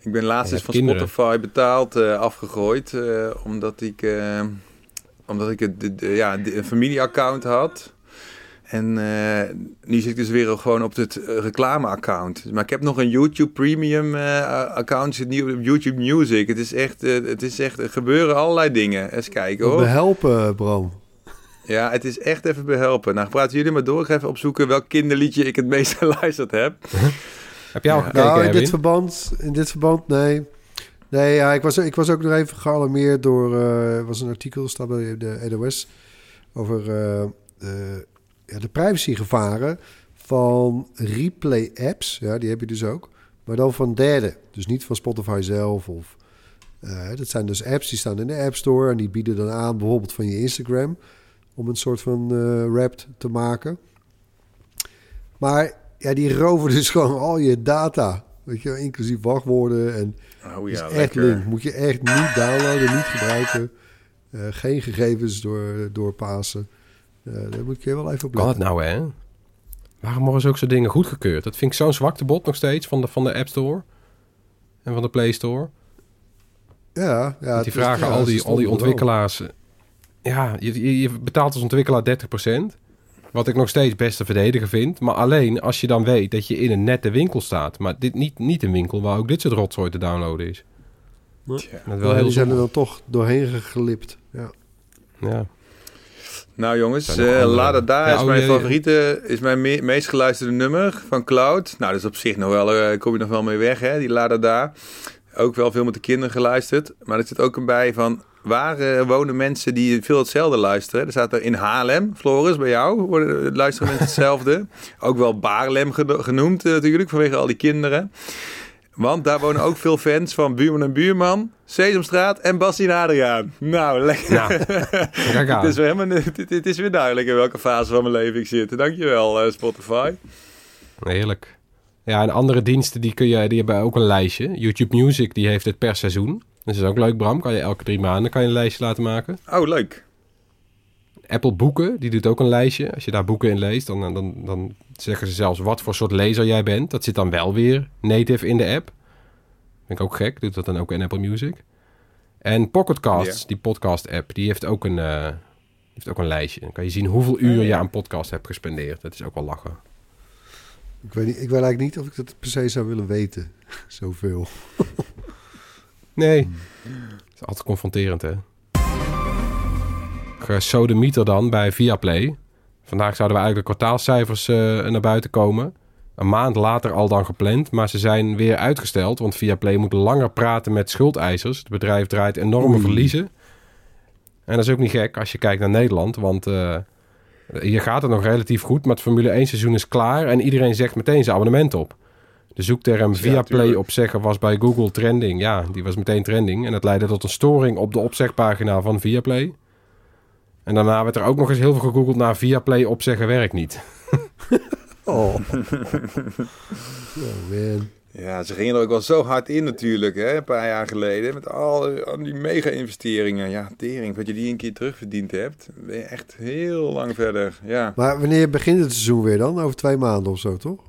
Ik ben laatst eens van kinderen. Spotify betaald afgegooid. omdat ik, omdat ik het, ja, een familieaccount had. En eh, nu zit ik dus weer gewoon op het eh, reclameaccount. Maar ik heb nog een YouTube Premium eh, account. Zit nu op YouTube Music. Het is echt, het is echt, er gebeuren allerlei dingen. Eens kijken hoor. Behelpen, Bram. Ja, het is echt even behelpen. Nou, praten jullie maar door. Ik ga even opzoeken welk kinderliedje ik het meest (laughs) geluisterd heb. Heb jij al gekeken, nou, in Erwin? dit verband, in dit verband, nee. Nee, ja, ik, was, ik was ook nog even gealarmeerd door... was een artikel, staat bij de EDOS... over eh, de, ja, de privacygevaren van replay-apps. Ja, die heb je dus ook. Maar dan van derden. Dus niet van Spotify zelf. Of, eh, dat zijn dus apps die staan in de App Store... en die bieden dan aan bijvoorbeeld van je Instagram... om een soort van eh rap te maken. Maar ja, die roven dus (laughs) gewoon al je data. Weet je, inclusief wachtwoorden en Oh ja, echt lekker. link. Moet je echt niet downloaden, niet gebruiken. Eh, geen gegevens door, doorpassen. Daar moet je wel even op Kan het nou, hè? Waarom worden zulke soort dingen goedgekeurd? Dat vind ik zo'n zwakte bot nog steeds van de, van de App Store. En van de Play Store. Ja, ja. Want die is- vragen ja, al, ze die, al die wel. ontwikkelaars... eh, Ja, je, je, betaalt als ontwikkelaar 30%. Wat ik nog steeds best te verdedigen vind. Maar alleen als je dan weet dat je in een nette winkel staat. Maar dit niet, niet een winkel waar ook dit soort rotzooi te downloaden is. Tja. Dat is wel Ja, heel die zijn er dan toch doorheen geglipt. Ja. Ja. Nou jongens, andere? Lada Da is oh, mijn favoriete, is mijn me- meest geluisterde nummer van Cloud. Nou, dat is op zich nog wel, eh kom je nog wel mee weg, hè, die Lada Da. Ook wel veel met de kinderen geluisterd. Maar er zit ook een bij van, waar eh, wonen mensen die veel hetzelfde luisteren? Er staat er in Haarlem, Floris, bij jou, worden, luisteren mensen hetzelfde. (laughs) ook wel Baarlem geno- genoemd natuurlijk, vanwege al die kinderen. Want daar wonen ook veel fans van Buurman en Buurman, Sesamstraat en Bassie en Adriaan. Nou, lekker. Nou. Het is, weer helemaal, het, het is weer duidelijk in welke fase van mijn leven ik zit. Dankjewel, eh Spotify. Heerlijk. Ja, en andere diensten die, kun je, die hebben ook een lijstje. YouTube Music die heeft het per seizoen. Dat is ook leuk, Bram. Kan je elke drie maanden kan je een lijstje laten maken. Oh, leuk. Apple Boeken, die doet ook een lijstje. Als je daar boeken in leest, dan, dan, dan zeggen ze zelfs wat voor soort lezer jij bent. Dat zit dan wel weer native in de app. Vind ik ook gek, doet dat dan ook in Apple Music. En Pocketcasts, Ja. die podcast-app, die heeft ook, een, eh, heeft ook een lijstje. Dan kan je zien hoeveel uur je aan podcast hebt gespendeerd. Dat is ook wel lachen. Ik weet, niet, ik weet eigenlijk niet of ik dat per se zou willen weten. (laughs) Zoveel. Nee, dat is altijd confronterend, hè? Gesodemieter dan bij Viaplay. Vandaag zouden we eigenlijk de kwartaalcijfers eh, naar buiten komen. Een maand later al dan gepland, maar ze zijn weer uitgesteld. Want Viaplay moet langer praten met schuldeisers. Het bedrijf draait enorme Oei. verliezen. En dat is ook niet gek als je kijkt naar Nederland. Want eh, hier gaat het nog relatief goed. Maar het Formule 1 seizoen is klaar. En iedereen zegt meteen zijn abonnement op. De zoekterm Viaplay opzeggen was bij Google trending. Ja, die was meteen trending. En dat leidde tot een storing op de opzegpagina van Viaplay. En daarna werd er ook nog eens heel veel gegoogeld naar Viaplay opzeggen werkt niet. (laughs) Oh. (laughs) oh man. Ja, ze gingen er ook wel zo hard in natuurlijk, hè, een paar jaar geleden. Met al, al die mega-investeringen. Ja, tering, wat je die een keer terugverdiend hebt. Ben je echt heel lang verder. Ja, Maar wanneer begint het seizoen weer dan? Over twee maanden of zo, toch?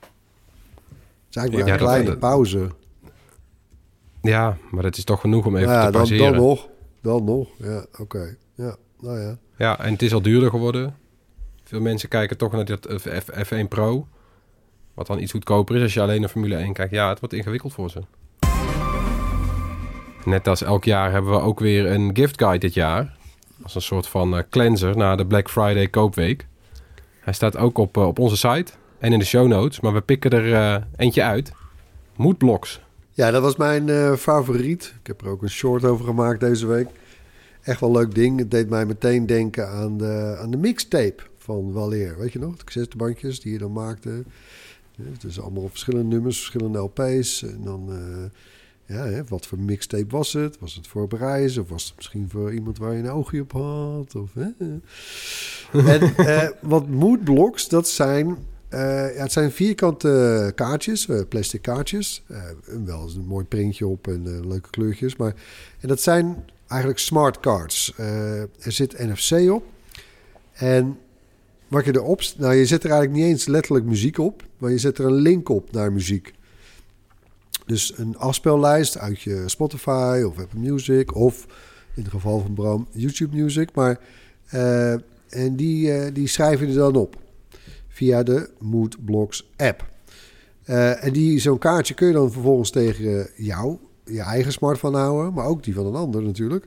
Het is eigenlijk maar Ja, een kleine dat- pauze. Ja, maar dat is toch genoeg om even ja, te dan, pauzeren. dan nog. Dan nog. Ja, oké. Ja, nou ja. Ja, en het is al duurder geworden. Veel mensen kijken toch naar dat F- F- F1 Pro. Wat dan iets goedkoper is als je alleen naar Formule 1 kijkt. Ja, het wordt ingewikkeld voor ze. Net als elk jaar hebben we ook weer een gift guide dit jaar. Als een soort van eh, cleanser na de Black Friday koopweek. Hij staat ook op, eh, op onze site en in de show notes. Maar we pikken er eh, eentje uit. Moodblocks. Ja, dat was mijn eh, favoriet. Ik heb er ook een short over gemaakt deze week. Echt wel een leuk ding. Het deed mij meteen denken aan de, aan de mixtape van Waleer. Weet je nog? De cassettebandjes die je dan maakte. Ja, Het is allemaal verschillende nummers, verschillende LP's. En dan, eh, ja, hè, wat voor mixtape was het? Was het voor prijs? Of was het misschien voor iemand waar je een oogje op had? Of, hè? (laughs) en eh, wat moodblocks, dat zijn... eh, ja, het zijn vierkante kaartjes, eh, plastic kaartjes. Eh, wel een mooi printje op en leuke kleurtjes. Maar, en dat zijn eigenlijk smart cards. Er zit NFC op. En wat je erop... Nou, je zet er eigenlijk niet eens letterlijk muziek op. Maar je zet er een link op naar muziek. Dus een afspeellijst uit je Spotify of Apple Music... of in het geval van Bram YouTube Music. Maar, en die, die schrijf je dan op via de Moodblocks app. Eh, en die, zo'n kaartje kun je dan vervolgens tegen jou, je eigen smartphone houden, maar ook die van een ander natuurlijk.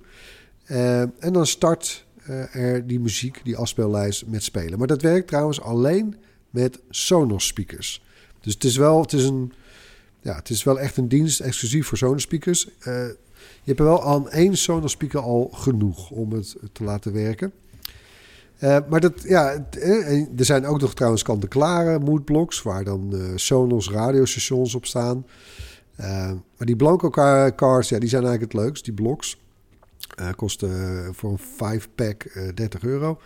Eh, en dan start eh, er die muziek, die afspeellijst met spelen. Maar dat werkt trouwens alleen met Sonos speakers. Dus het is wel, het is een, ja, het is wel echt een dienst exclusief voor Sonos speakers. Je hebt wel aan één Sonos speaker al genoeg om het te laten werken. Eh, maar dat, ja, eh, er zijn ook nog trouwens kant-en-klare moodblocks... waar dan eh, Sonos radiostations op staan. Maar die blanco car- cars, ja, die zijn eigenlijk het leukst, die blocks. Kosten voor een 5-pack eh 30 euro.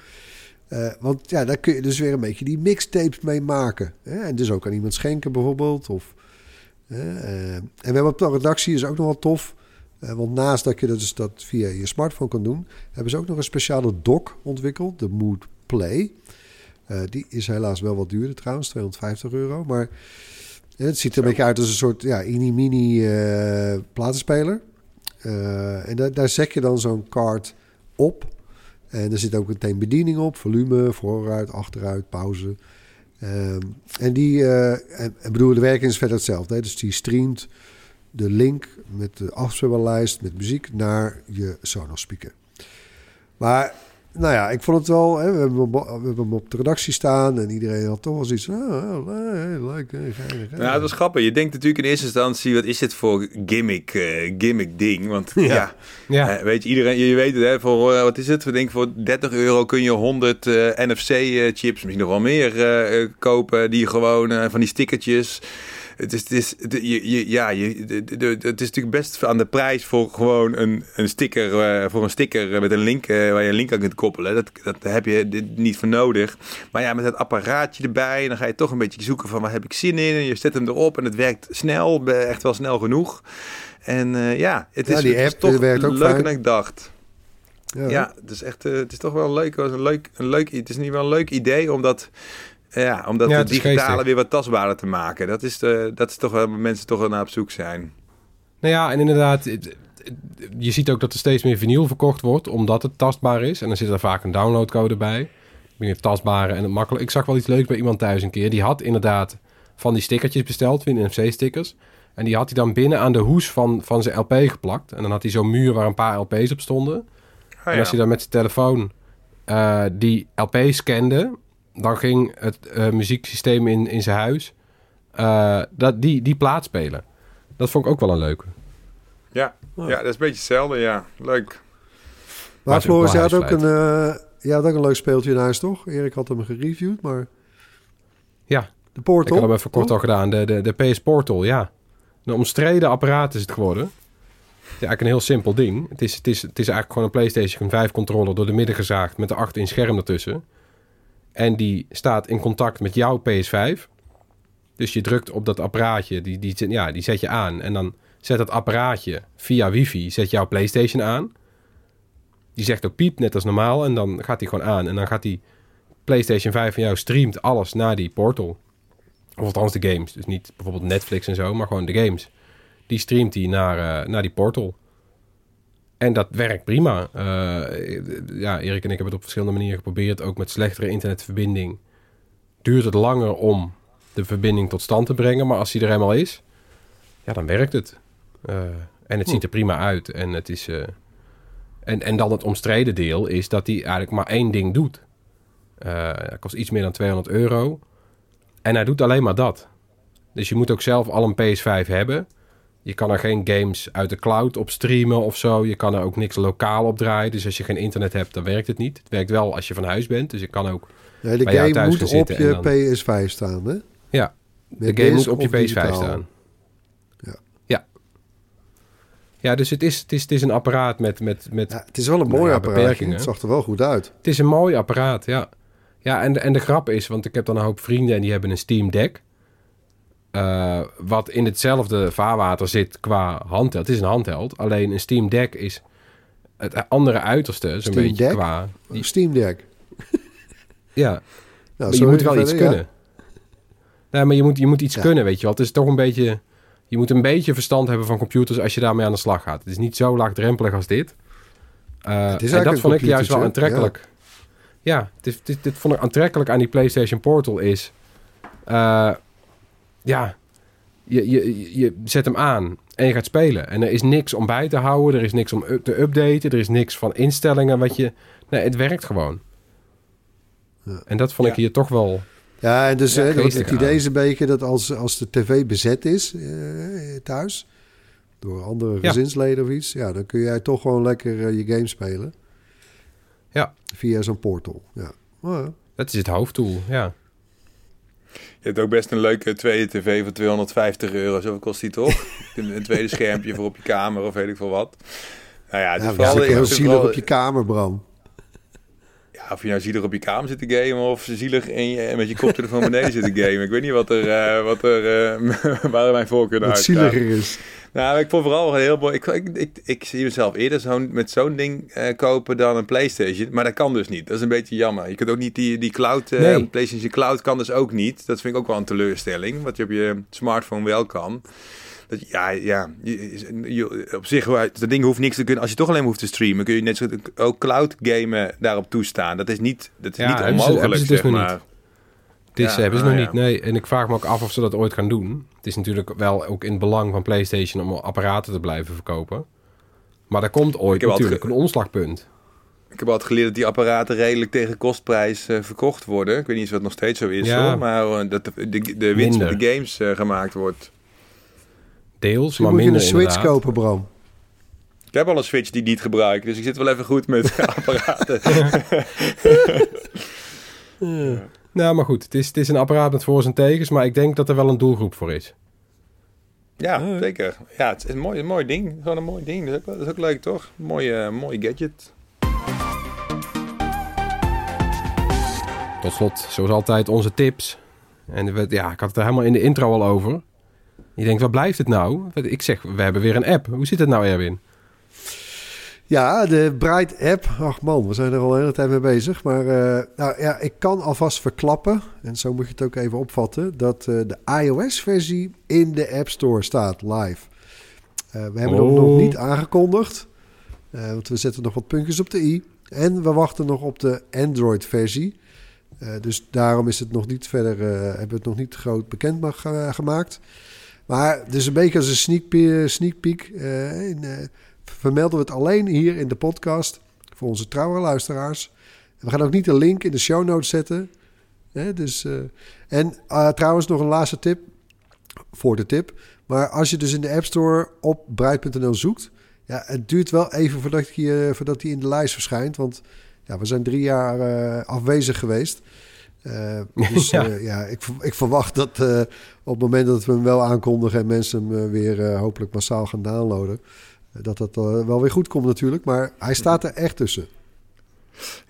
Want ja, daar kun je dus weer een beetje die mixtapes mee maken. Hè? En dus ook aan iemand schenken bijvoorbeeld. Of, en we hebben op de redactie, is ook nog wel tof... Eh, want naast dat je dat, dus dat via je smartphone kan doen, hebben ze ook nog een speciale dock ontwikkeld, de Mood Play. Eh, die is helaas wel wat duurder trouwens, 250 euro. Maar eh, het ziet er een beetje uit als een soort ja, mini-mini eh, platenspeler. En daar, daar zet je dan zo'n kaart op. En er zit ook meteen bediening op, volume, vooruit, achteruit, pauze. Ehm, en die, en, en bedoel, de werking is verder hetzelfde. Hè? Dus die streamt de link met de afspeellijst met muziek naar je Sonos speaker. Maar nou ja, ik vond het wel. Hè, we, hebben hem, op- we hebben hem op de redactie staan en iedereen had toch wel zoiets. Oh, hey, leuk, hey, geinig, hey. Nou, dat was grappig. Je denkt natuurlijk in eerste instantie, wat is dit voor gimmick, eh, gimmick ding? Want (laughs) ja, Ja, eh, weet je, iedereen, je weet het, hè, voor, eh, wat is het? We denken voor 30 euro kun je 100 NFC-chips, misschien nog wel meer, kopen. Die gewoon van die stickertjes. Het is, het is, het- je, je, ja, je, het is natuurlijk best aan de prijs voor gewoon een, een sticker, eh, voor een sticker met een link eh, waar je een link aan kunt koppelen. Dat, dat heb je dit niet voor nodig. Maar ja, met het apparaatje erbij, dan ga je toch een beetje zoeken van waar heb ik zin in. En je zet hem erop en het werkt snel, echt wel snel genoeg. En eh, ja, het Ja, is, die het is app, toch eh, werkt ook leuker dan ik dacht. Ja. Ja, het is echt, eh, het is toch wel leuk, een leuk, een leuk, het is niet wel een leuk idee om dat, ja, om dat Ja, digitale geestig. weer wat tastbaarder te maken. Dat is, de, dat is toch waar mensen toch wel naar op zoek zijn. Nou ja, en inderdaad, je ziet ook dat er steeds meer vinyl verkocht wordt, omdat het tastbaar is. En dan zit er vaak een downloadcode bij. Het tastbare en het makkelijk. Ik zag wel iets leuks bij iemand thuis een keer. Die had inderdaad van die stickertjes besteld, van NFC-stickers. En die had hij dan binnen aan de hoes van, van zijn LP geplakt. En dan had hij zo'n muur waar een paar LP's op stonden. Ah, En als hij dan met zijn telefoon eh, die LP scande, dan ging het eh, muzieksysteem in, in zijn huis eh, dat, die, die plaat spelen. Dat vond ik ook wel een leuke. ja. ja, dat is een beetje hetzelfde, ja. Leuk. Maar Floris, jij had ook een, eh, jij had ook een leuk speeltje in huis, toch? Erik had hem gereviewd, maar... Ja, De ik Portal? had hem even kort toch? al gedaan. De, de, de PS Portal, ja. Een omstreden apparaat is het geworden. Het is eigenlijk een heel simpel ding. Het is, het is, het is eigenlijk gewoon een PlayStation 5 controller door de midden gezaagd met een 8 inch scherm ertussen. En die staat in contact met jouw PS5. Dus je drukt op dat apparaatje, die, die, ja, die zet je aan. En dan zet dat apparaatje via wifi, zet jouw PlayStation aan. Die zegt ook piep, net als normaal. En dan gaat die gewoon aan. En dan gaat die PlayStation 5 van jou streamt alles naar die portal. Of althans de games. Dus niet bijvoorbeeld Netflix en zo, maar gewoon de games. Die streamt hij naar, eh, naar die portal. En dat werkt prima. Eh, ja, Erik en ik hebben het op verschillende manieren geprobeerd. Ook met slechtere internetverbinding. Duurt het langer om de verbinding tot stand te brengen. Maar als die er eenmaal is, ja, dan werkt het. Eh, en het ziet er prima uit. En, het is, eh, en, en dan het omstreden deel is dat hij eigenlijk maar één ding doet. Het kost iets meer dan 200 euro. En hij doet alleen maar dat. Dus je moet ook zelf al een PS5 hebben. Je kan er geen games uit de cloud op streamen of zo. Je kan er ook niks lokaal op draaien. Dus als je geen internet hebt, dan werkt het niet. Het werkt wel als je van huis bent. Dus je kan ook... De game thuis moet op je en dan- PS5 staan, hè? Ja, Met de game moet op je of PS5 digitaal. staan. Ja. Ja. Ja, dus het is, het is, het is een apparaat met... met, met Ja, het is wel een Nou mooi beperkingen. Het zag er wel goed uit. Het is een mooi apparaat, ja. Ja, en de, en de grap is, want ik heb dan een hoop vrienden en die hebben een Steam Deck. Eh, wat in hetzelfde vaarwater zit qua handheld. Het is een handheld, alleen een Steam Deck is het andere uiterste, zo'n Steam beetje Deck? qua... Die, Steam Deck. (laughs) ja, Nou, maar je moet wel iets ja. kunnen. Nee, maar je moet, je moet iets Ja. kunnen, weet je wel. Het is toch een beetje... Je moet een beetje verstand hebben van computers als je daarmee aan de slag gaat. Het is niet zo laagdrempelig als dit. Eh, Het is en dat vond ik juist wel aantrekkelijk. Ja, dit, dit, dit vond ik aantrekkelijk aan die PlayStation Portal is... eh, ja, je, je, je zet hem aan en je gaat spelen. En er is niks om bij te houden. Er is niks om te updaten. Er is niks van instellingen wat je... Nee, het werkt gewoon. Ja. En dat vond ik Ja. hier toch wel... Ja, en dus Ja, hè, het, idee is een beetje dat als, als de tv bezet is eh, thuis... door andere gezinsleden of iets... ja, dan kun jij toch gewoon lekker eh, je game spelen. Ja. Via zo'n portal, ja. Oh. Dat is het hoofddoel, ja. Je hebt ook best een leuke tweede tv voor 250 euro. Zo kost die toch? (laughs) een, tweede schermpje voor op je kamer of weet ik veel wat. Nou ja, het Ja, is vooral... heel zielig vooral- op je kamer, Bram. Of je nou zielig op je kamer zit te gamen of zielig in je, met je koptelefoon beneden zit te gamen. Ik weet niet wat er, eh, wat er eh, (laughs) waar mijn voorkeur naar uitgaat. zieliger is. Nou, ik vond vooral heel mooi. Ik, ik, ik, ik zie mezelf eerder zo'n, met zo'n ding eh, kopen dan een PlayStation. Maar dat kan dus niet. Dat is een beetje jammer. Je kunt ook niet die, die cloud. Nee. PlayStation Cloud kan dus ook niet. Dat vind ik ook wel een teleurstelling. Wat je op je smartphone wel kan. Dat, ja, ja. Je, je- op zich, dat ding hoeft niks te kunnen. Als je toch alleen hoeft te streamen, kun je net zo ook cloud gamen daarop toestaan. Dat is niet, dat is Ja, niet hebben ze- onmogelijk, hebben ze dus zeg maar. niet. Het is, Ja, hebben ze nou nog ja. niet, nee. En ik vraag me ook af of ze dat ooit gaan doen. Het is natuurlijk wel ook in het belang van PlayStation om apparaten te blijven verkopen. Maar er komt ooit natuurlijk een omslagpunt. Ik heb altijd geleerd dat die apparaten redelijk tegen kostprijs eh, verkocht worden. Ik weet niet of dat nog steeds zo is, Ja. hoor, maar eh, dat de, de, de winst met de games eh, gemaakt wordt. Deels, maar moet je een Switch inderdaad. kopen, Bram. Ik heb al een Switch die ik niet gebruik, dus ik zit wel even goed met (laughs) apparaten. (laughs) Nou, maar goed. Het is, het is een apparaat met voor's en tegens. Maar ik denk dat er wel een doelgroep voor is. Ja, zeker. Ja, het is een mooi, een mooi ding. Gewoon een mooi ding. Dat is ook, dat is ook leuk, toch? Mooie, mooie gadget. Tot slot, zoals altijd, onze tips. En ja, ik had het er helemaal in de intro al over. Je denkt, wat blijft het nou? Ik zeg, we hebben weer een app. Hoe zit het nou, Erwin? Ja, de Bright app. Ach man, we zijn er al een hele tijd mee bezig. Maar uh, nou, ja, ik kan alvast verklappen, en zo moet je het ook even opvatten, dat uh, de iOS-versie in de App Store staat live. Uh, we hebben oh. hem nog niet aangekondigd, want we zetten nog wat puntjes op de i. En we wachten nog op de Android-versie. dus daarom is het nog niet verder, hebben we het nog niet groot bekend gemaakt. Maar het is een beetje als een sneak, peek. Sneak peek in, vermelden we het alleen hier in de podcast voor onze trouwe luisteraars. we gaan ook niet de link in de show notes zetten. dus, uh, en trouwens nog een laatste tip voor de tip. Maar als je dus in de App Store op Bright.nl zoekt... Ja, het duurt wel even voordat hij, voordat hij in de lijst verschijnt. Want ja, we zijn drie jaar afwezig geweest. Uh, dus (laughs) ja, ja ik, ik, verwacht dat op het moment dat we hem wel aankondigen... en mensen hem weer hopelijk massaal gaan downloaden dat dat wel weer goed komt natuurlijk. Maar hij staat er echt tussen.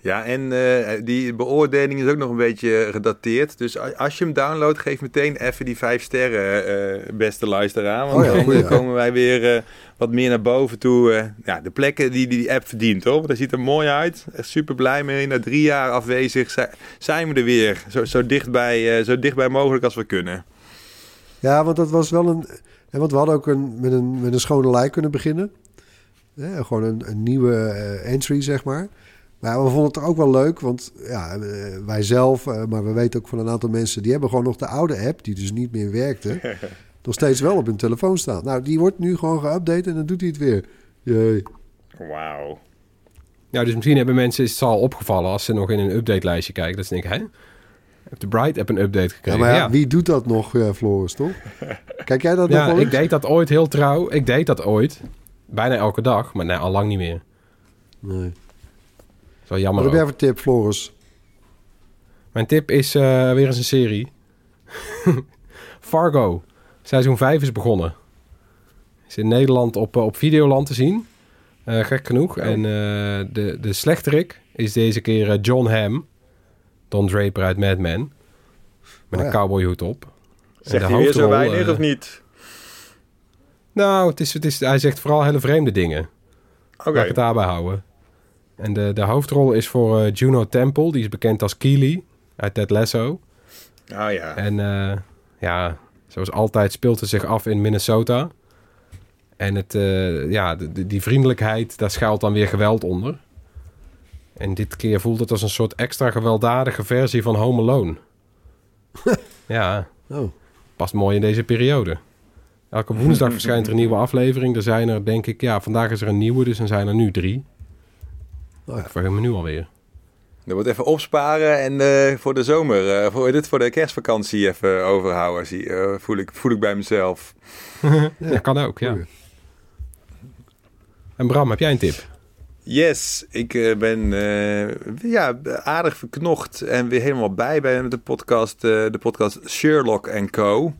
Ja, en uh, die beoordeling is ook nog een beetje gedateerd. Dus als je hem downloadt, geef meteen even die vijf sterren, uh, beste luisteraar. Want oh ja, dan komen wij weer uh, wat meer naar boven toe. ja, de plekken die die app verdient, hoor. Want dat ziet er mooi uit. Echt super blij mee. Na drie jaar afwezig zijn we er weer. Zo, zo, dichtbij, zo dichtbij mogelijk als we kunnen. Ja, want dat was wel een en want we hadden ook een, met, een, met een schone lei kunnen beginnen. gewoon een, een nieuwe entry, zeg maar. Maar we vonden het ook wel leuk, want ja, eh, wij zelf, uh, maar we weten ook van een aantal mensen... die hebben gewoon nog de oude app, die dus niet meer werkte... (laughs) nog steeds wel op hun telefoon staan. Nou, die wordt nu gewoon geüpdate en dan doet hij het weer. Jee. Wauw. Ja, dus misschien hebben mensen, het al opgevallen... als ze nog in een update-lijstje kijken, dat ze denken... hè, heb de Bright app een update gekregen. Ja, maar ja, wie doet dat nog, uh, Floris, toch? (laughs) Kijk jij dat ja, nog ik deed dat ooit heel trouw. Ik deed dat ooit. Bijna elke dag, maar nee, al lang niet meer. Nee. Zo jammer. Wat heb jij voor tip, Floris? Mijn tip is uh, weer eens een serie. (laughs) Fargo. Seizoen 5 is begonnen. Is in Nederland op, op Videoland te zien. Uh, gek genoeg. Oh. En de, de slechterik is deze keer John Hamm. Don Draper uit Mad Men. Met oh, een cowboyhoed op. Zegt hij weer zo weinig uh, of niet? Nou, het is, het is, hij zegt vooral hele vreemde dingen. Oké. Okay. Laat ik het daarbij houden. En de, de hoofdrol is voor uh, Juno Temple. Die is bekend als Keely uit Ted Lasso. Oh ja. En uh, ja, zoals altijd speelt het zich af in Minnesota. En het, uh, ja, de, die vriendelijkheid, daar schuilt dan weer geweld onder. En dit keer voelt het als een soort extra gewelddadige versie van Home Alone. (laughs) ja, oh. past mooi in deze periode. Elke woensdag (laughs) verschijnt er een nieuwe aflevering. Er zijn er, denk ik, ja, vandaag is er een nieuwe, dus er zijn er nu drie. Oh ja. Ik me nu alweer. Dan wordt even opsparen en uh, voor de zomer, uh, voor, dit voor de kerstvakantie even overhouden. Zie, uh, voel, ik, voel ik bij mezelf. (laughs) ja, dat kan ook, ja. En Bram, heb jij een tip? Yes, ik uh, ben uh, ja, aardig verknocht en weer helemaal bij bij de podcast, uh, de podcast Sherlock Co.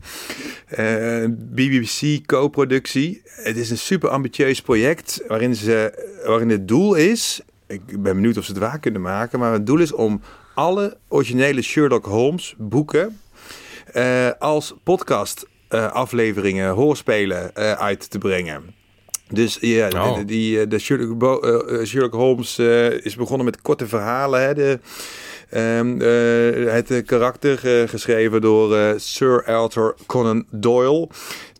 BBC co-productie. Het is een super ambitieus project waarin, ze, waarin het doel is, ik ben benieuwd of ze het waar kunnen maken, maar het doel is om alle originele Sherlock Holmes boeken als podcast afleveringen, hoorspelen uit te brengen. Dus ja, oh. de, die, de Sherlock, uh, Sherlock Holmes uh, is begonnen met korte verhalen. Hè? De, um, uh, het karakter geschreven door Sir Arthur Conan Doyle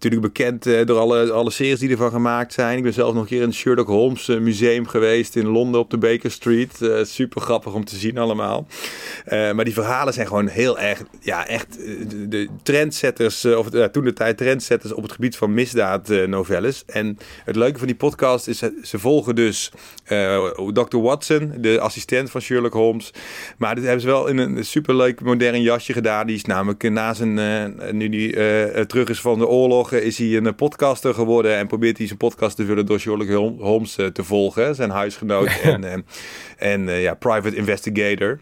natuurlijk bekend uh, door alle, alle series die ervan gemaakt zijn. Ik ben zelf nog een keer in het Sherlock Holmes uh, museum geweest in Londen op de Baker Street. Uh, super grappig om te zien allemaal. maar die verhalen zijn gewoon heel erg, ja, echt de, de trendsetters, of toen de tijd trendsetters op het gebied van misdaadnovelles. en het leuke van die podcast is, ze volgen dus Dr. Watson, de assistent van Sherlock Holmes. Maar dit hebben ze wel in een superleuk modern jasje gedaan. Die is namelijk na zijn, nu die terug is van de oorlog is hij een podcaster geworden en probeert hij zijn podcast te vullen door Sherlock Holmes eh, te volgen, zijn huisgenoot en, en, en eh, ja, private investigator.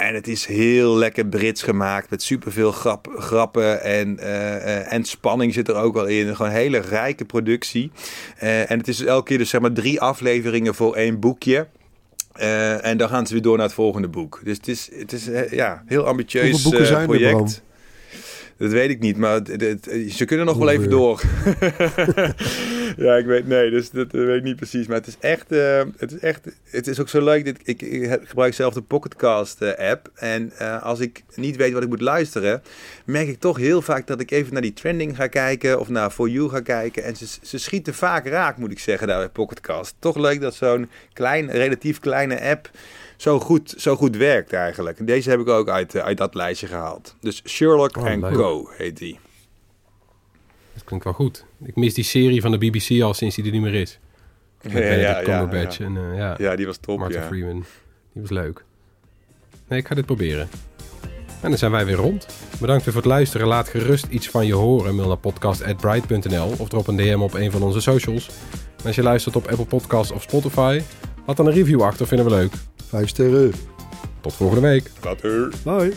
En het is heel lekker Brits gemaakt met superveel grap, grappen en, eh, eh, en spanning zit er ook wel in. Gewoon een hele rijke productie. Eh, en het is elke keer dus zeg maar drie afleveringen voor één boekje. Eh, en dan gaan ze weer door naar het volgende boek. Dus het is, het is eh, ja, heel ambitieus Hoeveel boeken eh, zijn er, project. Bram? Dat weet ik niet, maar het- het- het- ze kunnen nog wel even door. (laughs) (laughs) ja, ik weet, nee, dus dat weet ik niet precies. Maar het is echt, eh, het is echt, het is ook zo leuk. Dit, ik, gebruik zelf de Pocketcast eh, app. En eh, als ik niet weet wat ik moet luisteren, merk ik toch heel vaak dat ik even naar die trending ga kijken of naar For You ga kijken. En ze, ze schieten vaak raak, moet ik zeggen, daar bij Pocketcast. Toch leuk dat zo'n klein, relatief kleine app zo goed, zo goed werkt eigenlijk. En deze heb ik ook uit, eh, uit dat lijstje gehaald. Dus Sherlock Oh, and leuk. Co heet die. Dat klinkt wel goed. Ik mis die serie van de BBC al sinds die er niet meer is. (laughs) Met Benedict Cumberbatch ja. en eh, ja, Ja, die was top, Martin ja. Freeman. Die was leuk. Nee, ik ga dit proberen. En dan zijn wij weer rond. Bedankt weer voor het luisteren. Laat gerust iets van je horen. Mail naar podcast.bright.nl of drop een DM op een van onze socials. En als je luistert op Apple Podcasts of Spotify, laat dan een review achter. Vinden we leuk. Vijf sterren. Tot volgende week. Later. Bye.